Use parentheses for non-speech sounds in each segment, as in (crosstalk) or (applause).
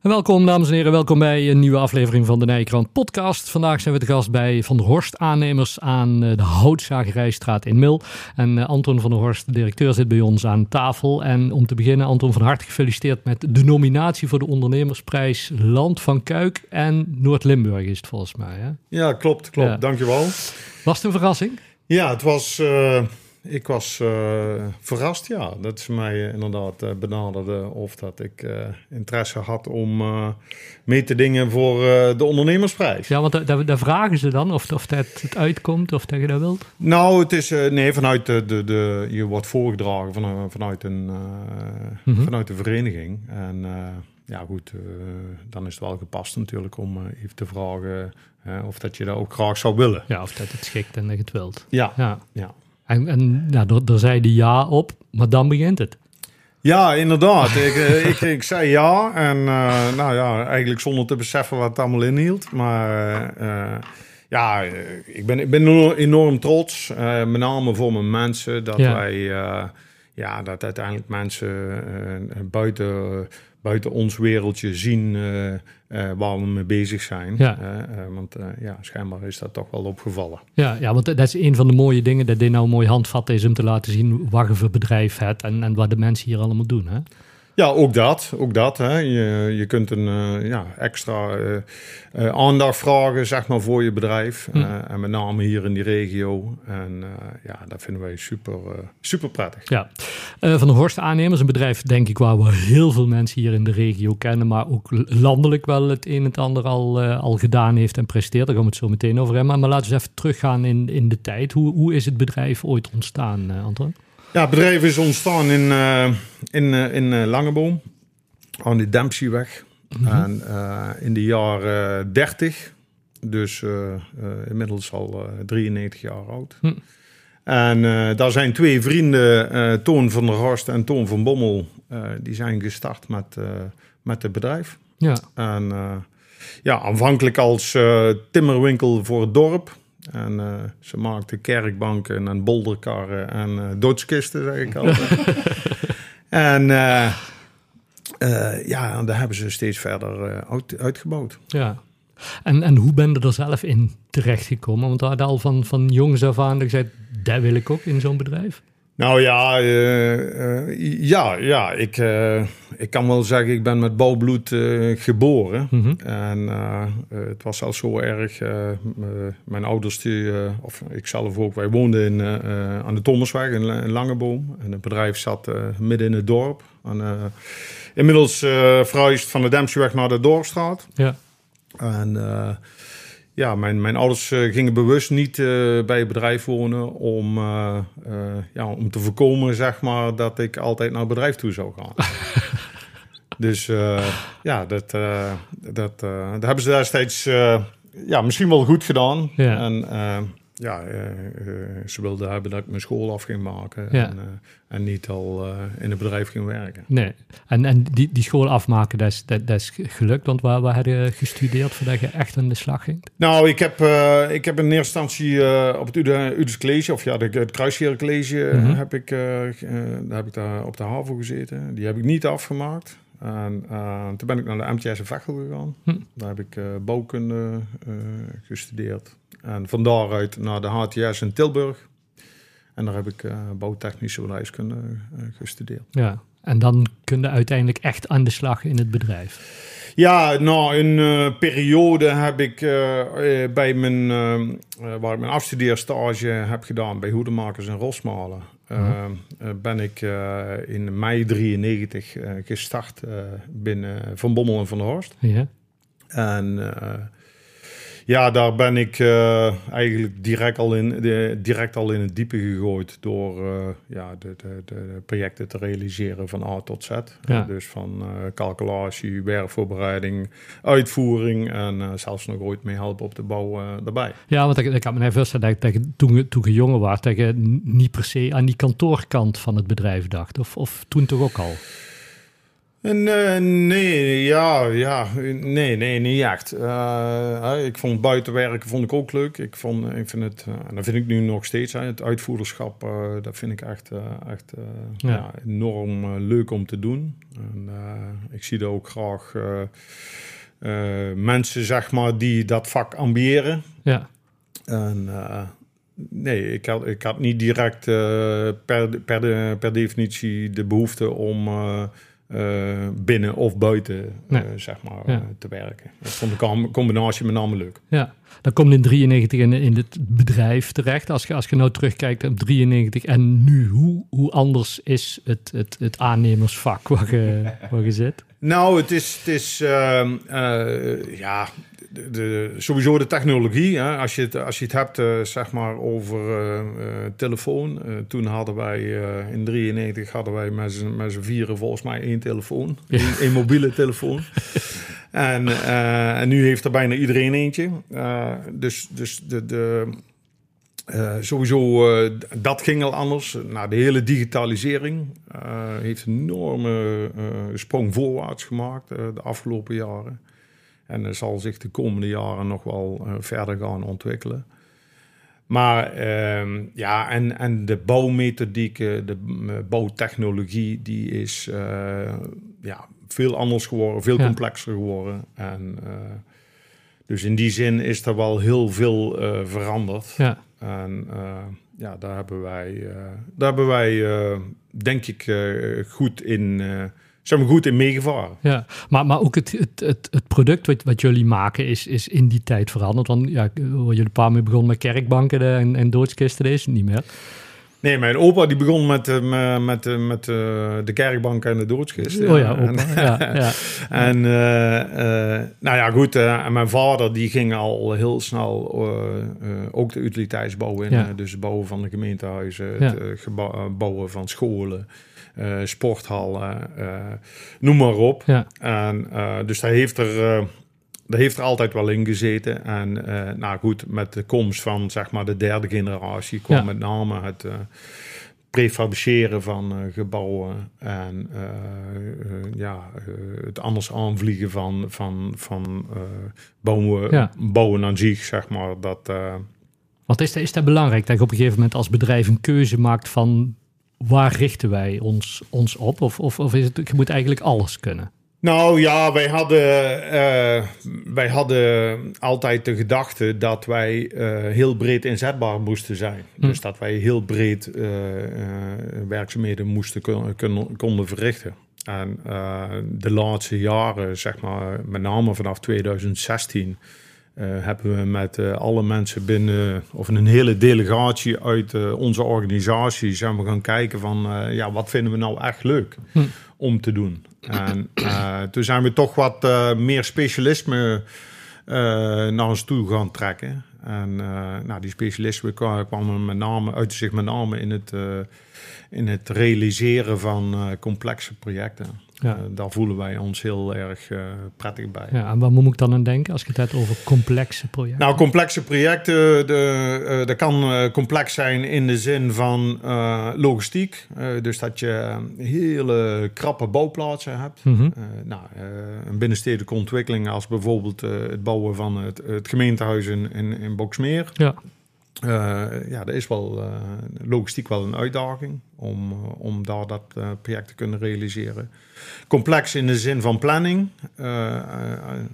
Welkom dames en heren, welkom bij een nieuwe aflevering van de Nijkrant podcast. Vandaag zijn we te gast bij Van der Horst aannemers aan eh, de Houtzagerijstraat in Mil. En eh, Anton van der Horst, de directeur, zit bij ons aan tafel. En om te beginnen, Anton van harte gefeliciteerd met de nominatie voor de ondernemersprijs Land van Kuik en Noord-Limburg is het volgens mij. Hè? Ja, klopt, klopt. Ja. Dankjewel. Was het een verrassing? Ja, het was... eh, ik was eh, verrast, ja, dat ze mij eh, inderdaad eh, benaderden of dat ik interesse had om mee te dingen voor de ondernemersprijs. Ja, want da- daar, daar vragen ze dan of, of dat het uitkomt of dat je dat wilt. Nou, het is nee, vanuit de, de, de, je wordt voorgedragen van, vanuit, een, Mhm. vanuit de vereniging. En ja, goed, dan is het wel gepast natuurlijk om even te vragen of dat je dat ook graag zou willen. Ja, of dat het schikt en dat je het wilt. Ja, Ja. ja. En, en nou, daar, zei die ja op, maar dan begint het. Ja, inderdaad. ik, eh, (laughs) ik, ik zei ja. En eh, nou ja, eigenlijk zonder te beseffen wat het allemaal inhield. Maar eh, ja, ik ben, ik ben enorm- trots. met name voor mijn mensen. Dat Ja. wij, ja, dat uiteindelijk mensen buiten, buiten ons wereldje zien eh, waar we mee bezig zijn. Ja. Eh, want ja, schijnbaar is dat toch wel opgevallen. Ja, ja, want dat is een van de mooie dingen dat dit nou een mooi handvat is om te laten zien wat je voor bedrijf hebt en, en wat de mensen hier allemaal doen. Hè? Ja, ook dat. Ook dat hè. Je, je kunt een eh, ja, extra eh, aandacht vragen zeg maar, voor je bedrijf. Hm. En met name hier in die regio. En ja, dat vinden wij super, super prettig. Ja. Van de Horst aannemers, een bedrijf denk ik waar we heel veel mensen hier in de regio kennen, maar ook landelijk wel het een en het ander al, al gedaan heeft en presteert. Daar gaan we het zo meteen over hebben. Maar, maar laten we eens even teruggaan in, in de tijd. Hoe, hoe is het bedrijf ooit ontstaan, Anton? Ja, het bedrijf is ontstaan in, eh, in, eh, in eh, Langeboom. Aan de Dempseweg. En eh, in de jaren 30. Dus inmiddels al eh, 93 jaar oud. Hm. En daar zijn twee vrienden, Toon van der Horst en Toon van Bommel, die zijn gestart met, met het bedrijf. Ja, En ja, aanvankelijk als timmerwinkel voor het dorp. En eh, ze maakten kerkbanken en bolderkarren en eh doodskisten, zeg ik altijd. (laughs) en eh, ja, en daar hebben ze steeds verder uit, uitgebouwd. ja. En, en hoe ben je er zelf in terechtgekomen? Want we hadden al van, van jongs af aan gezegd, dat wil ik ook in zo'n bedrijf. Nou ja, eh, eh, ja, ja ik, eh, ik kan wel zeggen, ik ben met bouwbloed eh, geboren. Mhm. En het was al zo erg. mijn ouders, die, of ik zelf ook, wij woonden in, aan de Thomasweg in, La- in Langeboom. En het bedrijf zat midden in het dorp. En, inmiddels verhuisd van de Dempseweg naar de Dorpstraat. Ja, En ja, mijn, mijn ouders eh, gingen bewust niet eh, bij het bedrijf wonen om, eh, ja, om te voorkomen, zeg maar, dat ik altijd naar het bedrijf toe zou gaan. (laughs) dus ja, dat, dat, dat hebben ze destijds eh, ja, misschien wel goed gedaan. Ja. En ja, eh, eh, ze wilden hebben dat ik mijn school af ging maken Ja. en, eh, en niet al in het bedrijf ging werken. nee. En, en die, die school afmaken, dat is, dat, dat is gelukt. Want waar, waar heb je gestudeerd voordat je echt aan de slag ging? Nou, ik heb, ik heb in eerste instantie op het Udes College, of ja, de, het Kruisheer College, Mhm. heb ik, daar heb ik daar op de HAVO gezeten. Die heb ik niet afgemaakt. En eh, toen ben ik naar de MTS in Vechel gegaan. Hm. Daar heb ik eh, bouwkunde eh, gestudeerd. En van daaruit naar de HTS in Tilburg. En daar heb ik bouwtechnische bedrijfskunde gestudeerd. Ja. En dan kun je uiteindelijk echt aan de slag in het bedrijf. Ja, nou, een periode heb ik bij mijn, waar ik mijn afstudeerstage heb gedaan bij Hoedemakers in Rosmalen. Eh, eh, ben ik eh, in mei 93 eh, gestart binnen Van Bommel en Van der Horst. Ja. En ja, daar ben ik eh, eigenlijk direct al, in, de, direct al in het diepe gegooid door eh, ja, de, de, de projecten te realiseren van A tot Z. Ja. Dus van eh, calculatie, werkvoorbereiding, uitvoering en zelfs nog ooit mee helpen op de bouw daarbij. Ja, want ik, ik kan me even voorstellen dat, je toen, je- toen je jonger was, dat je niet per se aan die kantoorkant van het bedrijf dacht. Of, of toen toch ook al? En, uh, nee, ja, ja, nee, nee, niet echt. Uh, ik vond buitenwerken vond ik ook leuk. Ik, vond, ik vind het, uh, en dat vind ik nu nog steeds, het uitvoerderschap, dat vind ik echt, echt ja. ja. enorm leuk om te doen. En, ik zie er ook graag mensen, zeg maar, die dat vak ambiëren. Ja. En nee, ik had, ik had niet direct per, per, de, per definitie de behoefte om uh, binnen of buiten nee. uh, zeg maar, ja. uh, te werken. Dat vond ik een combinatie met name leuk. Ja, dan komt in 93 in, in het bedrijf terecht. Als je, als je nou terugkijkt op 93 en nu, hoe, hoe anders is het, het, het aannemersvak waar je, waar je zit? Nou, het is, het is ja, de, de, sowieso de technologie. Hè? Als, je het, als je het hebt uh, zeg maar over uh, telefoon. toen hadden wij in 93 hadden wij met z'n vieren volgens mij één telefoon. Een, mobiele telefoon. (laughs) en, en nu heeft er bijna iedereen eentje. dus dus de, de, sowieso, dat ging al anders. Nou, de hele digitalisering heeft een enorme sprong voorwaarts gemaakt de afgelopen jaren. En dat zal zich de komende jaren nog wel uh, verder gaan ontwikkelen. Maar uh, ja, en, en de bouwmethodieken, de uh, bouwtechnologie, die is uh, ja, veel anders geworden, veel ja. complexer geworden. En, dus in die zin is er wel heel veel veranderd. Ja. En ja, daar hebben wij, daar hebben wij denk ik, goed in zijn we goed in meegevaren. Ja, maar, maar ook het, het, het, het product wat, wat jullie maken is, is in die tijd veranderd. Want ja, waar jullie een paar mee begonnen met kerkbanken en, en doodskisten, is het niet meer. Nee, mijn opa die begon met, uh, met, uh, met uh, de kerkbank en de doodskist. Oh ja, opa. ja, (laughs) ja. en nou ja, goed. en mijn vader die ging al heel snel ook de utiliteitsbouw in. Ja. dus het bouwen van de gemeentehuizen, het bouwen van scholen. Sporthallen, noem maar op. Ja. En, dus daar heeft er, daar heeft er altijd wel in gezeten. En nou goed, met de komst van zeg maar de derde generatie kwam ja. met name het prefabriceren van gebouwen en ja, het anders aanvliegen van, van, van bouwen, ja. bouwen aan zich, zeg maar. Dat, Want is, is dat belangrijk dat je op een gegeven moment als bedrijf een keuze maakt van waar richten wij ons, ons op? Of, of, of is het, je moet eigenlijk alles kunnen? Nou ja, wij hadden, uh, wij hadden altijd de gedachte dat wij uh, heel breed inzetbaar moesten zijn. Hm. Dus dat wij heel breed uh, werkzaamheden moesten kunnen, konden verrichten. En de laatste jaren, zeg maar, met name vanaf 2016, uh, hebben we met alle mensen binnen, of een hele delegatie uit onze organisatie, zijn we gaan kijken van, ja, wat vinden we nou echt leuk hm. om te doen. En toen zijn we toch wat meer specialisme naar ons toe gaan trekken. En nou, die specialisme kwamen met name, uit zich met name in het, in het realiseren van complexe projecten. Ja. Uh, daar voelen wij ons heel erg uh, prettig bij. Ja, en waar moet ik dan aan denken als je het hebt over complexe projecten? Nou, complexe projecten, de, uh, dat kan complex zijn in de zin van logistiek. dus dat je hele krappe bouwplaatsen hebt. Mm -hmm. nou, een binnenstedelijke ontwikkeling als bijvoorbeeld het bouwen van het, het gemeentehuis in, in, in Boksmeer. Ja. Uh, ja, dat is wel uh, logistiek wel een uitdaging om, uh, om daar dat project te kunnen realiseren. Complex in de zin van planning.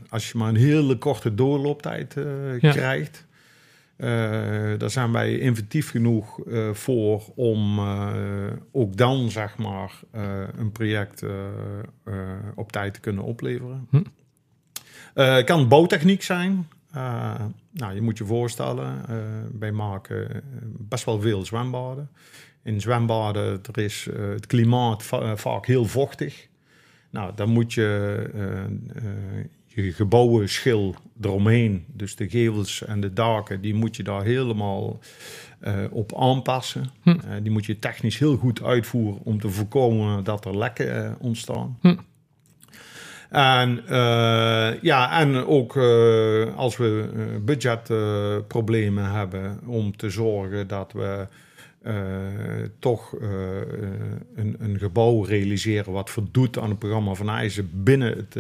als je maar een hele korte doorlooptijd ja. krijgt, daar zijn wij inventief genoeg voor om ook dan zeg maar een project op tijd te kunnen opleveren. Hm. Het kan bouwtechniek zijn. Uh, nou, je moet je voorstellen, uh, wij maken eh, best wel veel zwembaden. In zwembaden er is uh, het klimaat va vaak heel vochtig. Nou, dan moet je je gebouwen schil eromheen, dus de gevels en de daken, die moet je daar helemaal op aanpassen. Hm. die moet je technisch heel goed uitvoeren om te voorkomen dat er lekken ontstaan. Hm. En, uh, ja, en ook uh, als we budgetproblemen hebben om te zorgen dat we toch een, een, gebouw realiseren wat voldoet aan het programma van IJzer binnen het,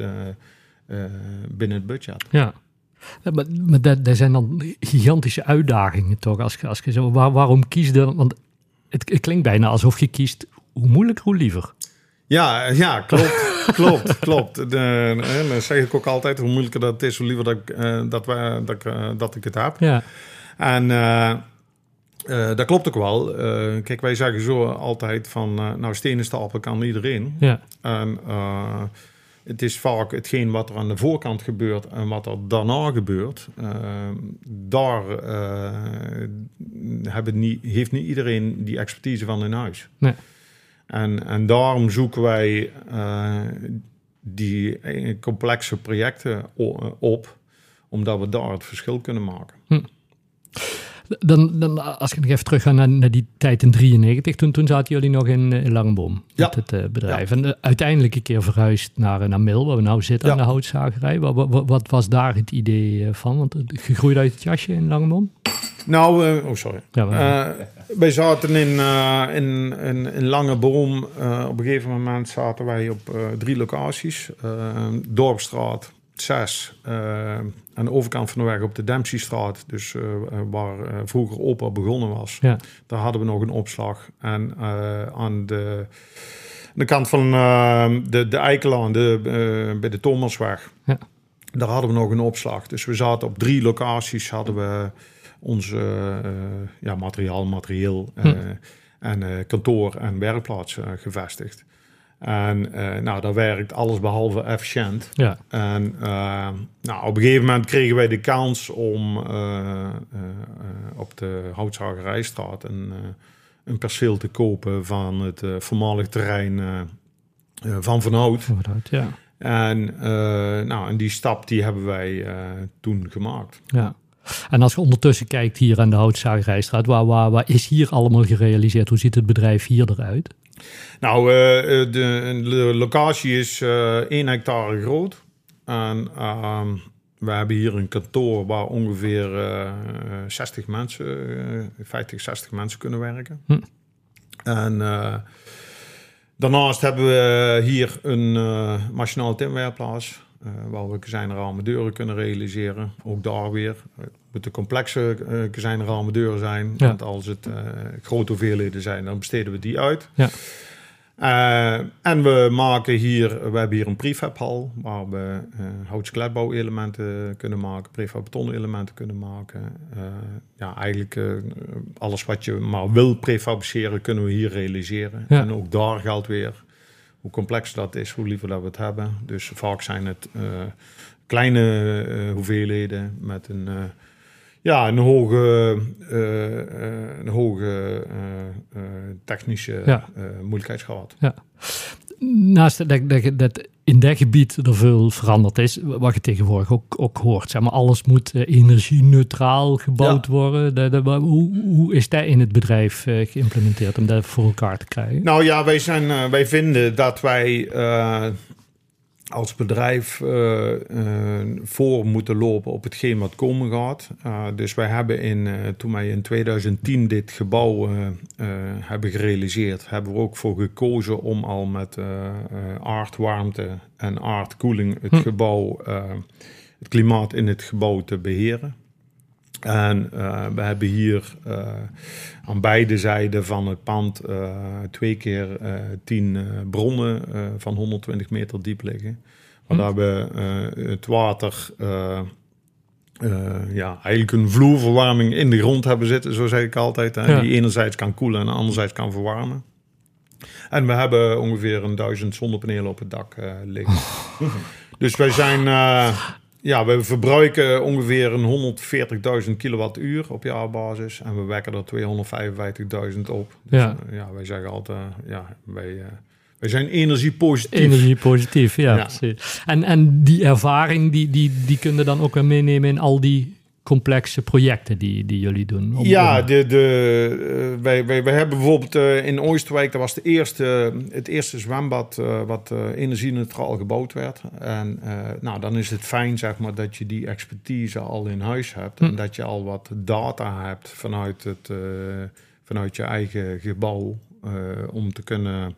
binnen het budget. Ja. Maar, maar dat, zijn dan gigantische uitdagingen toch? Als, als je zo, waar, waarom kies je Want het, het, klinkt bijna alsof je kiest hoe moeilijker, hoe liever. Ja, ja klopt. klopt, klopt. De, dan zeg ik ook altijd, hoe moeilijker dat is, hoe liever dat, ik, uh, dat, dat, uh, dat ik het heb. Ja. En uh, dat klopt ook wel. kijk, wij zeggen zo altijd van, nou, stenen stapelen kan iedereen. Ja. En het is vaak hetgeen wat er aan de voorkant gebeurt en wat er daarna gebeurt. daar hebben niet, heeft niet iedereen die expertise van in huis. Nee. En, en daarom zoeken wij uh, die complexe projecten op, omdat we daar het verschil kunnen maken. Hm. Dan, dan, als ik nog even terug ga naar, naar die tijd in 93, toen, toen zaten jullie nog in, in Langenboom, ja. het uh, bedrijf. En uh, uiteindelijk een keer verhuisd naar, naar Mil, waar we nou zitten, aan de houtzagerij. Wat, wat, wat, was daar het idee van? Want gegroeid uit het jasje in Langenboom? Nou, oh sorry. Ja, wij zaten in, uh, in, in, in Lange Boom. Op een gegeven moment zaten wij op drie locaties. Dorpstraat 6. aan de overkant van de weg op de Dempseystraat. Dus waar vroeger opa begonnen was. Ja. Daar hadden we nog een opslag. En aan de, de kant van de, de Eikelaan, de, bij de Thomasweg. Ja. Daar hadden we nog een opslag. Dus we zaten op drie locaties. Hadden we onze uh, ja, materiaal, materieel uh, hm. en uh, kantoor en werkplaats gevestigd. En nou, dat werkt alles behalve efficiënt. Ja. En nou, op een gegeven moment kregen wij de kans om op de Houtzagerijstraat een, een perceel te kopen van het voormalig terrein van Van Hout. Van Hout, ja. En, nou, en die stap die hebben wij toen gemaakt. Ja. En als je ondertussen kijkt hier aan de Houtzagerijstraat, waar, waar, waar is hier allemaal gerealiseerd? Hoe ziet het bedrijf hier eruit? Nou, uh, de, de, locatie is uh, 1 hectare groot. En uh, we hebben hier een kantoor waar ongeveer 60 mensen, 50, 60 mensen kunnen werken. Hm. En daarnaast hebben we hier een machinaal timwerplaats. Uh, waar we kozijnramen deuren kunnen realiseren. Ook daar weer. Het moeten complexe uh, kozijnramen deuren zijn. Ja. Want als het uh, grote hoeveelheden zijn, dan besteden we die uit. Ja. en we maken hier, we hebben hier een prefabhal waar we hout-skeletbouwelementen kunnen maken, prefab betonelementen kunnen maken. ja, eigenlijk alles wat je maar wil prefabriceren, kunnen we hier realiseren. Ja. En ook daar geldt weer hoe complex dat is, hoe liever dat we het hebben. Dus vaak zijn het uh, kleine uh, hoeveelheden met een, uh, ja, een hoge, een hoge technische ja. moeilijkheidsgraad. Ja. Naast dat, dat, dat in dat gebied er veel veranderd is, wat je tegenwoordig ook, ook hoort. Zeg maar, alles moet energie-neutraal gebouwd Ja. worden. Hoe, hoe is dat in het bedrijf uh, geïmplementeerd om dat voor elkaar te krijgen? Nou ja, wij, zijn, uh, wij vinden dat wij uh, als bedrijf voor moeten lopen op hetgeen wat komen gaat. dus wij hebben in, toen wij in 2010 dit gebouw hebben gerealiseerd, hebben we ook voor gekozen om al met aardwarmte en aardkoeling het Hm. gebouw, het klimaat in het gebouw te beheren. En uh, we hebben hier uh, aan beide zijden van het pand uh, twee keer tien bronnen van 120 meter diep liggen. Waar Hm. we het water, ja, eigenlijk een vloerverwarming in de grond hebben zitten, zo zeg ik altijd. Hè, Ja. Die enerzijds kan koelen en anderzijds kan verwarmen. En we hebben ongeveer een duizend zonnepanelen op het dak liggen. (laughs) dus wij zijn ja, we verbruiken ongeveer een 140.000 kilowattuur op jaarbasis. En we wekken er 255.000 op. Dus, Ja. uh, ja, wij zeggen altijd, ja, wij, uh, wij zijn energiepositief. Energie-positief, ja. Ja. precies. En, en die ervaring, die, die, die kunnen dan ook weer meenemen in al die complexe projecten die, die jullie doen. Ja, de, de, uh, wij, wij, wij hebben bijvoorbeeld uh, in Oosterwijk, dat was de eerste, het eerste zwembad wat energie-neutraal gebouwd werd. En nou, dan is het fijn zeg maar, dat je die expertise al in huis hebt. Hm. En dat je al wat data hebt vanuit het, vanuit je eigen gebouw om te kunnen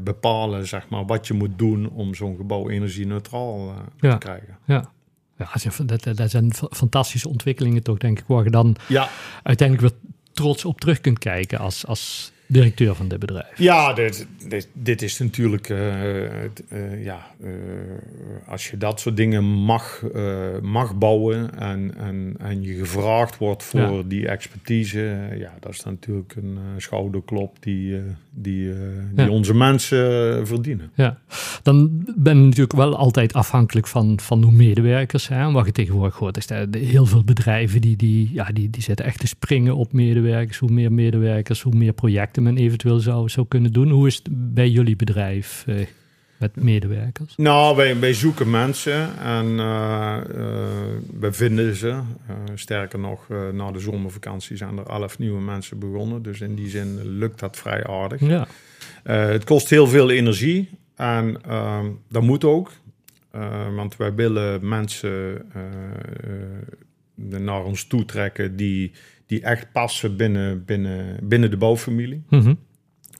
bepalen zeg maar, wat je moet doen om zo'n gebouw energie-neutraal te krijgen. Ja. Ja, dat, dat zijn fantastische ontwikkelingen toch, denk ik, waar je dan ja. uiteindelijk weer trots op terug kunt kijken als, als directeur van dit bedrijf. Ja, dit, dit, dit is natuurlijk, uh, uh, ja, uh, als je dat soort dingen mag, mag bouwen en, en, en je gevraagd wordt voor ja. die expertise, ja, dat is natuurlijk een schouderklop die, die, die ja. onze mensen verdienen. Ja, dan ben je natuurlijk wel altijd afhankelijk van, van de medewerkers. Hè? Wat je tegenwoordig hoort, is dat heel veel bedrijven die, die, ja, die, die zitten echt te springen op medewerkers. Hoe meer medewerkers, hoe meer projecten men eventueel zou, zou kunnen doen. Hoe is het bij jullie bedrijf eh, met medewerkers? Nou, wij, wij zoeken mensen en uh, we vinden ze. sterker nog, na de zomervakantie zijn er elf nieuwe mensen begonnen. Dus in die zin lukt dat vrij aardig. Ja. het kost heel veel energie en ehm, dat moet ook. want wij willen mensen naar ons toe trekken die die echt passen binnen, binnen, binnen de bouwfamilie. Mhm.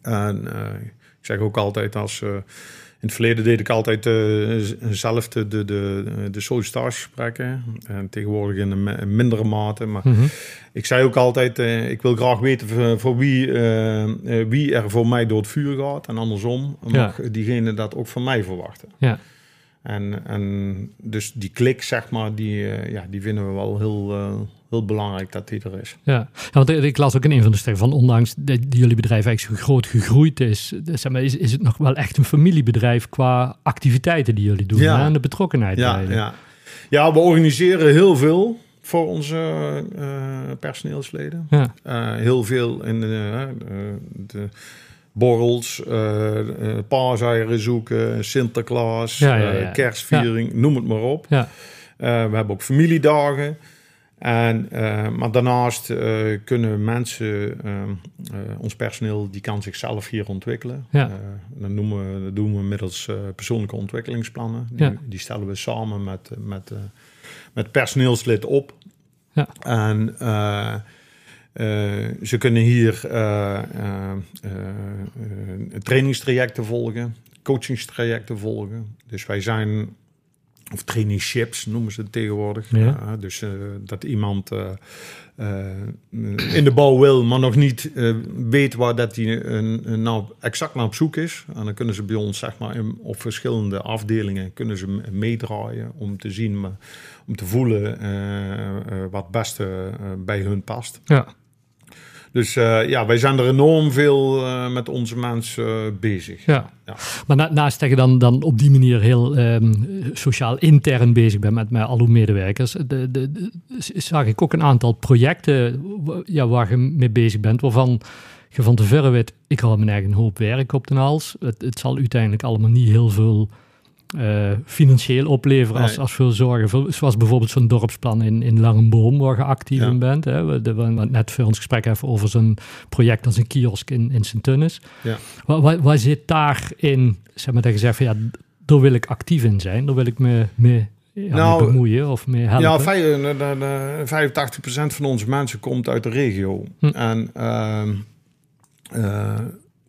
En uh, ik zeg ook altijd als... Uh, in het verleden deed ik altijd uh, zelf de, de, de, de sollicitatiegesprekken. En tegenwoordig in een mindere mate. Maar mhm. ik zei ook altijd, ik wil graag weten voor, voor wie, wie er voor mij door het vuur gaat. En andersom mag diegene dat ook van mij verwachten. Ja. En, en dus die klik, zeg maar, die, ja, die vinden we wel heel, heel belangrijk dat die er is. Ja, ja want ik las ook in een van de stukken van, ondanks dat jullie bedrijf eigenlijk zo groot gegroeid is, zeg maar, is, is het nog wel echt een familiebedrijf qua activiteiten die jullie doen ja. en de betrokkenheid. Ja, ja. ja, we organiseren heel veel voor onze uh, personeelsleden. Ja. Heel veel in de, de borrels, uh, paaseieren zoeken, Sinterklaas, ja, kerstviering, noem het maar op. Ja. we hebben ook familiedagen. En, uh, maar daarnaast uh, kunnen mensen, uh, ons personeel, die kan zichzelf hier ontwikkelen. Ja. dat, noemen we, dat doen we middels persoonlijke ontwikkelingsplannen. Die, die, stellen we samen met, met, met personeelslid op. Ja. En ze kunnen hier trainingstrajecten volgen, coachingstrajecten volgen. Dus wij zijn of traineeships noemen ze het tegenwoordig. Ja. dus dat iemand in de bouw wil, maar nog niet weet waar dat hij nou exact naar op zoek is. En dan kunnen ze bij ons, zeg maar, in, op verschillende afdelingen kunnen ze meedraaien om te zien, om te voelen wat het beste bij hun past. Ja. Dus uh, ja, wij zijn er enorm veel uh, met onze mensen uh, bezig. Ja. ja. Maar na, naast dat je dan, dan op die manier heel um, sociaal intern bezig bent met, met al uw medewerkers, de, de, de, zag ik ook een aantal projecten ja, waar je mee bezig bent, waarvan je van tevoren weet, ik haal mijn eigen hoop werk op de hals. Het, het zal uiteindelijk allemaal niet heel veel uh, financieel opleveren als, als veel zorgen. Zoals bijvoorbeeld zo'n dorpsplan in, in Langenboom, waar je actief in bent. Hè. We, de, we net voor ons gesprek even over zo'n project als een kiosk in, in Sint-Tunis. Ja. Waar, waar, zit daarin, zeg maar, dat je zegt van ja, daar wil ik actief in zijn, daar wil ik me mee, ja, nou, bemoeien of mee helpen? Ja, 85% van onze mensen komt uit de regio. Hm. En uh, uh,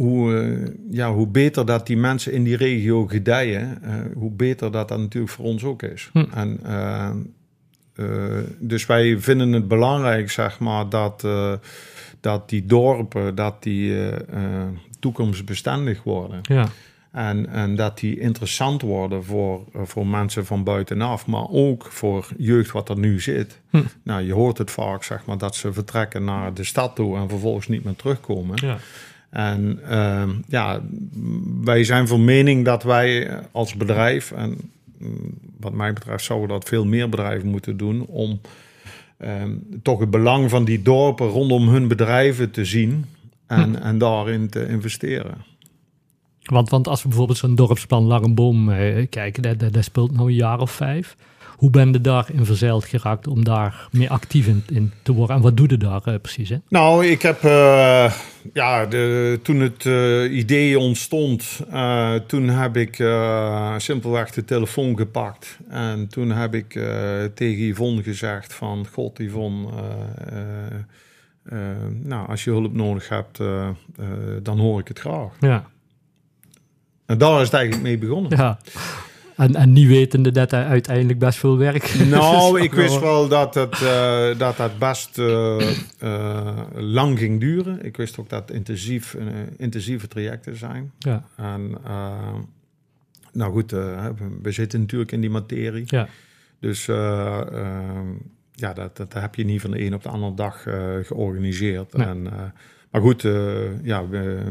hoe, eh, ja, hoe beter dat die mensen in die regio gedijen, uh, hoe beter dat dat natuurlijk voor ons ook is. Hm. En, uh, dus wij vinden het belangrijk, zeg maar, dat, dat die dorpen, dat die toekomstbestendig worden. Ja. En, en dat die interessant worden voor, voor mensen van buitenaf, maar ook voor jeugd wat er nu zit. Hm. Nou, je hoort het vaak, zeg maar, dat ze vertrekken naar de stad toe en vervolgens niet meer terugkomen. Ja. En uh, ja, wij zijn van mening dat wij als bedrijf, en mm, wat mij betreft zouden dat veel meer bedrijven moeten doen, om uh, toch het belang van die dorpen rondom hun bedrijven te zien en, hm. en daarin te investeren. Want, want als we bijvoorbeeld zo'n dorpsplan Langenboom eh, kijken, dat, dat, dat speelt nu een jaar of vijf. Hoe ben je daarin verzeild geraakt om daar meer actief in, te worden? En wat doe je daar uh, precies? Hè? Nou, ik heb uh, ja, de, toen het uh, idee ontstond, toen heb ik simpelweg de telefoon gepakt. En toen heb ik tegen Yvonne gezegd van, god Yvonne, eh, nou, als je hulp nodig hebt, eh, eh, dan hoor ik het graag. Ja. En daar is het eigenlijk mee begonnen. ja. En, en niet wetende dat hij uiteindelijk best veel werk Nou, (laughs) ik wist wel- dat het, eh, dat het best eh, eh, lang ging duren. Ik wist ook dat intensief, intensieve trajecten zijn. Ja, En nou goed, we zitten natuurlijk in die materie. ja. Dus uh, ja, dat, dat heb je niet van de een op de andere dag georganiseerd. Nee. En, maar goed, ja,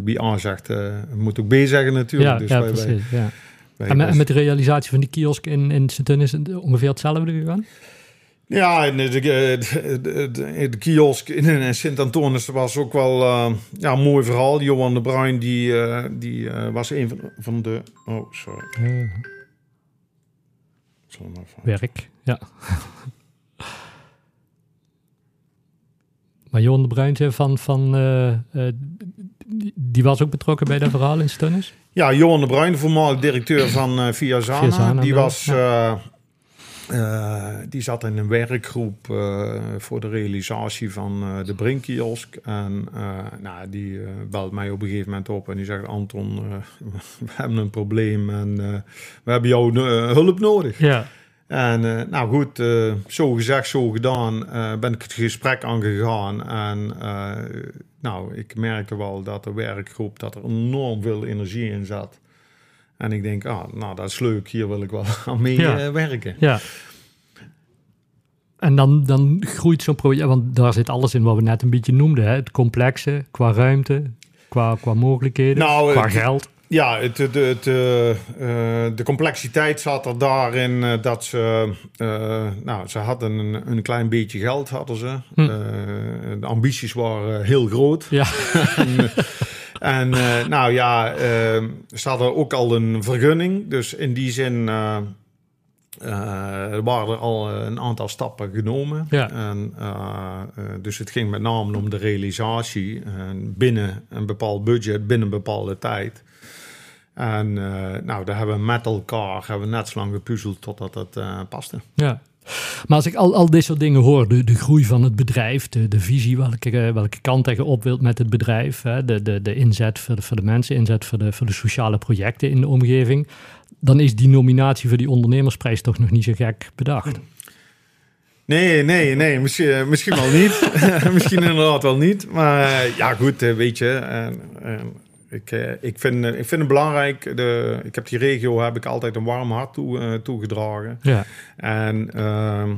wie A zegt, moet ook B zeggen natuurlijk. Ja, dus ja wij, precies. ja. En met, en met de realisatie van die kiosk in, in Sint-Tun is het ongeveer hetzelfde gegaan? Ja, de, de, de, kiosk in Sint-Antonis was ook wel uh, ja, een mooi verhaal. Johan de Bruin, die, uh, die uh, was een van, van de... Oh, sorry. Sorry Werk, ja. (laughs) maar Johan de Bruin zei van... van die, was ook betrokken bij dat verhaal in Stunnis? Ja, Johan de Bruin, voormalig directeur van uh, Via Zana. Via Zana, die was... ja. Uh, die zat in een werkgroep uh, voor de realisatie van de Brinkkiosk. En nou, die belt mij op een gegeven moment op en die zegt: Anton, (laughs) we hebben een probleem en we hebben jouw hulp nodig. Ja. En nou goed, zo gezegd, zo gedaan, ben ik het gesprek aangegaan. En nou, ik merkte wel dat de werkgroep, dat er enorm veel energie in zat. En ik denk, ah, nou, dat is leuk, hier wil ik wel (laughs) aan mee ja. werken. Ja. En dan, dan groeit zo'n project, want daar zit alles in wat we net een beetje noemden. Hè? Het complexe, qua ruimte, qua, qua mogelijkheden, nou, qua geld. Ja, het, het, het, uh, de complexiteit zat er daarin uh, dat ze... nou, ze hadden een, een, klein beetje geld, hadden ze. Hm. de ambities waren heel groot. Ja. en, (laughs) En nou ja, uh, ze hadden ook al een vergunning. Dus in die zin waren er al een aantal stappen genomen. Ja. En, dus het ging met name om de realisatie binnen een bepaald budget, binnen een bepaalde tijd. En nou, daar hebben we met elkaar hebben we net zo lang gepuzzeld totdat het paste. Ja. Maar als ik al, al dit soort dingen hoor, de, de groei van het bedrijf, de, de visie, welke, welke kant je op wilt met het bedrijf, hè, de, de, de inzet voor de, voor de mensen, inzet voor de, voor de sociale projecten in de omgeving, dan is die nominatie voor die ondernemersprijs toch nog niet zo gek bedacht. Nee, nee, nee, misschien, misschien wel niet. (laughs) misschien inderdaad wel niet. Maar ja, goed, weet je. Ik, ik, vind, ik vind het belangrijk. De, ik heb die regio heb ik altijd een warm hart toe, uh, toegedragen. Ja. En uh,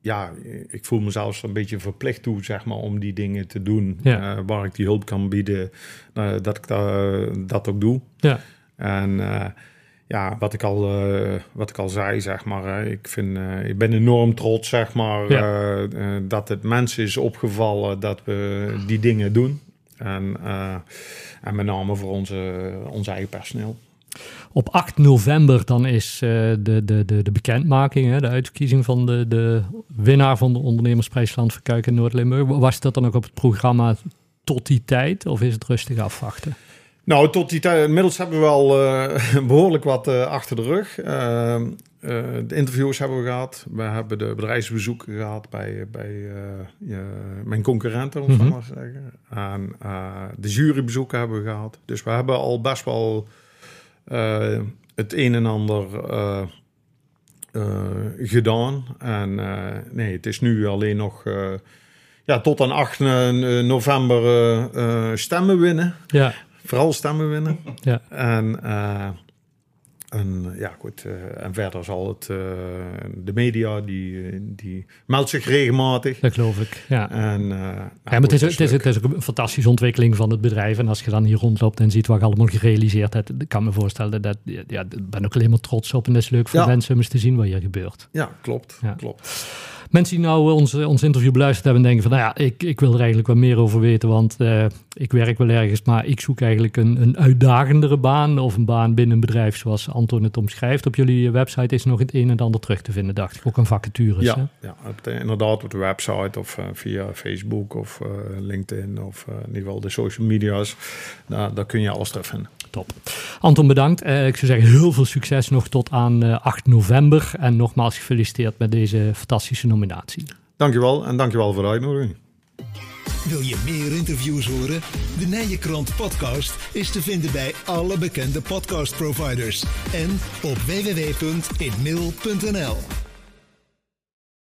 ja, ik voel mezelf een beetje verplicht toe, zeg maar, om die dingen te doen. Ja. Waar ik die hulp kan bieden, dat ik dat ook doe. Ja. En ja, wat ik al, wat ik al zei, zeg maar, ik, vind, ik ben enorm trots, zeg maar, ja. dat het mensen is opgevallen dat we die dingen doen. En, uh, en met name voor onze, onze eigen personeel. Op 8 november dan is uh, de, de, de, bekendmaking, hè, de uitverkiezing van de, de winnaar van de ondernemersprijs Kuik in Noord-Limburg. Was dat dan ook op het programma tot die tijd of is het rustig afwachten? Nou, tot die tijd. Inmiddels hebben we wel uh, (laughs) behoorlijk wat uh, achter de rug. Uh, de interviews hebben we gehad. We hebben de bedrijfsbezoeken gehad bij, bij mijn concurrenten, om mm -hmm. maar te zeggen. En de jurybezoeken hebben we gehad. Dus we hebben al best wel het een en ander gedaan. En nee, het is nu alleen nog ja, tot aan 8 november stemmen winnen. Ja. Vooral stemmen winnen. Ja. En, uh, en ja, goed. Uh, en verder zal het uh, de media die, die meldt zich regelmatig. Dat geloof ik. Ja. En, nou, ja, maar het is, het, is, het is ook een fantastische ontwikkeling van het bedrijf. En als je dan hier rondloopt en ziet wat je allemaal gerealiseerd hebt, kan me voorstellen dat ja, ik ben ook alleen maar trots op. En dat is leuk voor ja. mensen om eens te zien wat hier gebeurt. Ja, klopt. Ja. klopt. Mensen die nou ons, ons interview beluisterd hebben en denken van... nou ja, ik, ik wil er eigenlijk wat meer over weten... want uh, ik werk wel ergens, maar ik zoek eigenlijk een, een uitdagendere baan... of een baan binnen een bedrijf zoals Anton het omschrijft. Op jullie website is nog het een en ander terug te vinden, dacht ik. Ook een vacatures, Ja, hè? ja op de, inderdaad op de website of uh, via Facebook of uh, LinkedIn... of in ieder geval de social media's. Nou, daar kun je alles terugvinden. Top. Anton, bedankt. Ik zou zeggen, heel veel succes nog tot aan uh, 8 november. En nogmaals gefeliciteerd met deze fantastische nominatie. Dankjewel en dankjewel voor de uitnodiging. Wil je meer interviews horen? De Nijenkrant podcast is te vinden bij alle bekende podcastproviders en op www.inmail.nl.